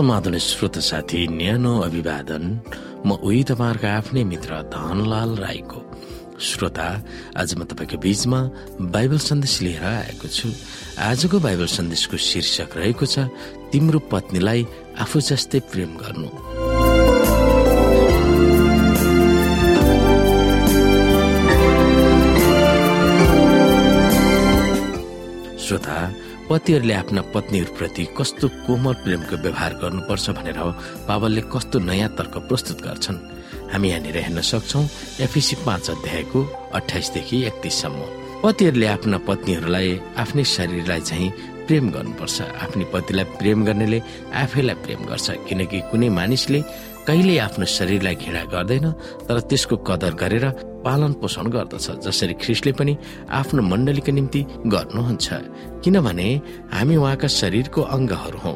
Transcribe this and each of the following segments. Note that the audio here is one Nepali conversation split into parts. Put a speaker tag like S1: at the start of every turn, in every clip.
S1: समाधान श्रोत साथी न्यानो अभिवादन म उही तपाईँहरूको आफ्नै मित्र धनलाल राईको। श्रोता आज म तपाईँको बीचमा बाइबल सन्देश लिएर आएको छु। आजको बाइबल सन्देशको शीर्षक रहेको छ तिम्रो पत्नीलाई आफू जस्तै प्रेम गर्नु। पतिहरूले आफ्ना पत्नीहरूप्रति कस्तो कोमल प्रेमको व्यवहार गर्नुपर्छ भनेर बाबलले कस्तो नयाँ तर्क प्रस्तुत गर्छन्। हामी यहाँनिर हेर्न सक्छौ एफिसी पाँच अध्यायको अठाइसदेखि एकतिससम्म। पतिहरूले आफ्ना पत्नीहरूलाई आफ्नै शरीरलाई चाहिँ प्रेम गर्नुपर्छ। आफ्नी पतिलाई प्रेम गर्नेले आफैलाई प्रेम गर्छ किनकि कुनै मानिसले कहिले आफ्नो शरीरलाई घृणा गर्दैन तर त्यसको कदर गरेर पालन पोषण गर्दछ जसरी ख्रिस्टले पनि आफ्नो मण्डलीको निम्ति गर्नुहुन्छ। किनभने हामी उहाँका शरीरको अङ्गहरू हौ।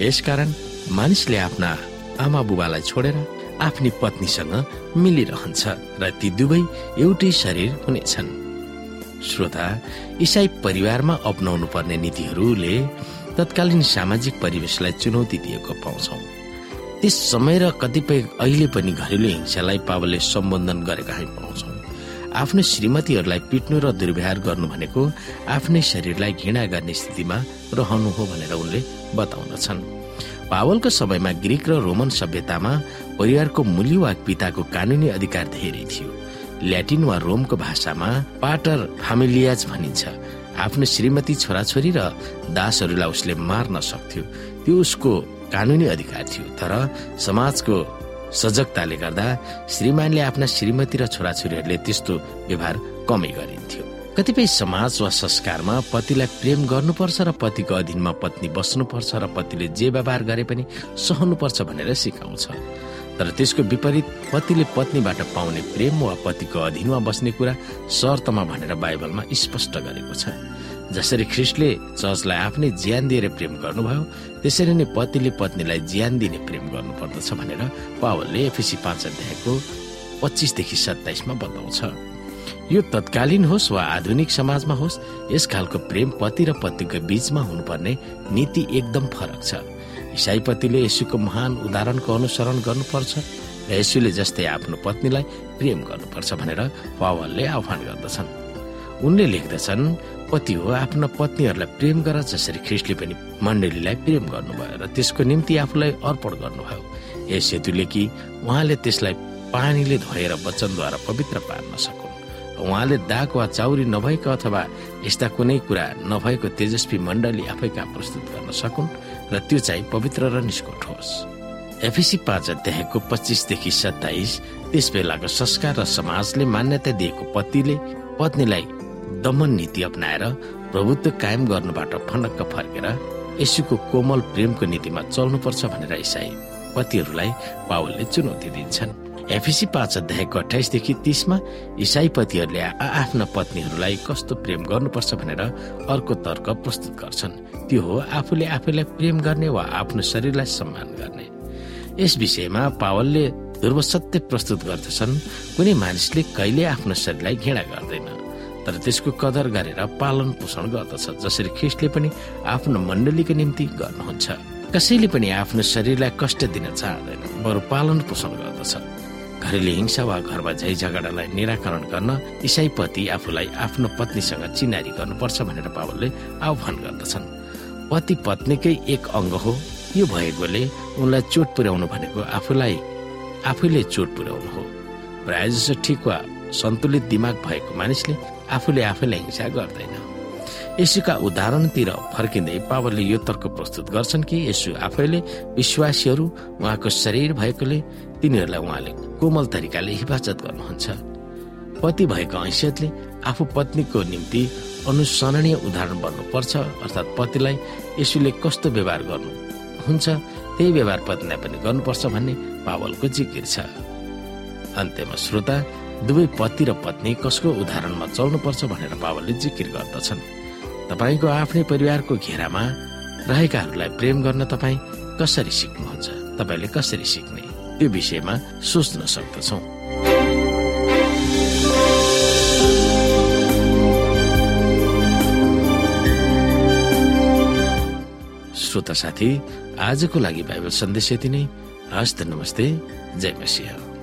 S1: यसकारण मानिसले आफ्ना आमा बुबालाई छोडेर आफ्नी पत्नीसँग मिलिरहन्छ र ती दुवै एउटै शरीर हुनेछन्। श्रोता इसाई परिवारमा अप्नाउनु पर्ने नीतिहरूले तत्कालीन सामाजिक परिवेशलाई चुनौती दिएको पाउँछौ। त्यस समय र कतिपय अहिले पनि घरेलु हिंसालाई पावलले सम्बोधन गरेका हामी पाउँछौ। आफ्नो श्रीमतीहरूलाई पिट्नु र दुर्व्यवहार गर्नु भनेको आफ्नै शरीरलाई घृणा गर्ने स्थितिमा रहनु हो भनेर उनले बताउँदछन्। पावलको समयमा ग्रिक र रोमन सभ्यतामा परिवारको मूल्य वा पिताको कानुनी अधिकार धेरै थियो। ल्याटिन वा रोमको भाषामा पाटर फामिलियाज भनिन्छ। आफ्नो श्रीमती छोराछोरी र दासहरूलाई उसले मार्न सक्थ्यो। त्यो उसको कानुनी अधिकार थियो तर समाजको सजगताले गर्दा श्रीमानले आफ्ना श्रीमती र छोराछोरीहरूले त्यस्तो व्यवहार कमै गरिन्थ्यो। कतिपय समाज वा संस्कारमा पतिलाई प्रेम गर्नुपर्छ र पतिको अधीनमा पत्नी बस्नुपर्छ र पतिले जे व्यवहार गरे पनि सहनुपर्छ भनेर सिकाउँछ। तर त्यसको विपरीत पतिले पत्नीबाट पाउने प्रेम वा पतिको अधीनमा बस्ने कुरा शर्तमा भनेर बाइबलमा स्पष्ट गरेको छ। जसरी ख्रिस्टले चर्चलाई आफ्नै ज्यान दिएर प्रेम गर्नुभयो त्यसरी नै पतिले पत्नीलाई ज्यान दिने प्रेम गर्नुपर्दछ भनेर पावलले एफिसी पाँच अध्यायको पच्चिसदेखि सत्ताइसमा बताउँछ। यो तत्कालीन होस् वा आधुनिक समाजमा होस् यस खालको प्रेम पति र पतिको बीचमा हुनुपर्ने नीति एकदम फरक छ। इसाई पतिले यसुको महान उदाहरणको अनुसरण गर्नुपर्छ र यसुले जस्तै आफ्नो पत्नीलाई प्रेम गर्नुपर्छ भनेर पावलले आह्वान गर्दछन्। उनले लेख्दछन् पति हो आफ्ना पत्नीहरूलाई प्रेम गर जसरी ख्रिस्टले पनि मण्डलीलाई प्रेम गर्नुभयो र त्यसको निम्ति आफूलाई अर्पण गर्नुभयो। यस हेतुले कि उहाँले त्यसलाई पानीले धोएर वचनद्वारा पवित्र पार्न सकुन्। उहाँले दाग वा चाउरी नभएको अथवा यस्ता कुनै कुरा नभएको तेजस्वी मण्डली आफै कहाँ प्रस्तुत गर्न सकुन् र त्यो चाहिँ पवित्र र निष्कोट होस्। एफिसी पाँच अध्यायको पच्चिसदेखि सत्ताइस त्यस बेलाको संस्कार र समाजले मान्यता दिएको पतिले पत्नीलाई दमन नीति अप्नाएर प्रभुत्व कायम गर्नुबाट फनक्क फर्केर यसुको कोमल प्रेमको नीतिमा चल्नुपर्छ भनेर इसाई पतिहरूलाई पावलले चुनौती दिन्छन्। एफिसी पाँच अध्यायको अठाइसदेखि तिसमा इसाई पतिहरूले आफ्ना पत्नीहरूलाई कस्तो प्रेम गर्नुपर्छ भनेर अर्को तर्क प्रस्तुत गर्छन्। त्यो हो आफूले आफूलाई प्रेम गर्ने वा आफ्नो शरीरलाई सम्मान गर्ने। यस विषयमा पावलले ध्रुव सत्य प्रस्तुत गर्दछन्। कुनै मानिसले कहिले आफ्नो शरीरलाई घृणा गर्दैन। तर त्यसको कदर गरेर पालन पोषण गर्दछ जसरी ख्रिस्टले पनि आफ्नो मण्डलीको निम्ति गर्नुहुन्छ। कसैले पनि आफ्नो शरीरलाई कष्ट दिन चाहँदैन बरु पालन पोषण गर्दछ। घरेलु हिंसा वा घरमा झै झगडालाई निराकरण गर्न इसाई पति आफूलाई आफ्नो पत्नीसँग चिनारी गर्नुपर्छ भनेर पावलले आह्वान गर्दछन्। पति पत्नीकै एक अङ्ग हो यो भएकोले उनलाई चोट पुर्याउनु भनेको आफूलाई आफैले चोट पुर्याउनु हो। प्रायः जसो ठिक वा सन्तुलित दिमाग भएको मानिसले आफूले आफैलाई हिंसा गर्दैन। यसुका उदाहरणतिर फर्किँदै पावरले यो तर्क प्रस्तुत गर्छन् कि यसु आफैले विश्वासीहरू उहाँको शरीर भएकोले तिनीहरूलाई उहाँले कोमल तरिकाले हिफाजत गर्नुहुन्छ। पति भएको हैसियतले आफू पत्नीको निम्ति अनुसरणीय उदाहरण बन्नुपर्छ अर्थात् पतिलाई यसुले कस्तो व्यवहार गर्नु हुन्छ त्यही व्यवहार पत्नीलाई पनि गर्नुपर्छ भन्ने पावलको जिकिर छ। अन्त्यमा श्रोता दुवै पति र पत्नी कसको उदाहरणमा चल्नुपर्छ भनेर पावलले जिकिर गर्दछन्। तपाईँको आफ्नै परिवारको घेरामा रहेकाहरूलाई प्रेम गर्न तपाईँ कसरी सिक्नुहुन्छ? तपाईँले कसरी सिक्ने? त्यो विषयमा सोच्न सक्दछौ। श्रोता साथी आजको लागि बाइबल सन्देश यति नै। हस्त नमस्ते। जय मसिंह।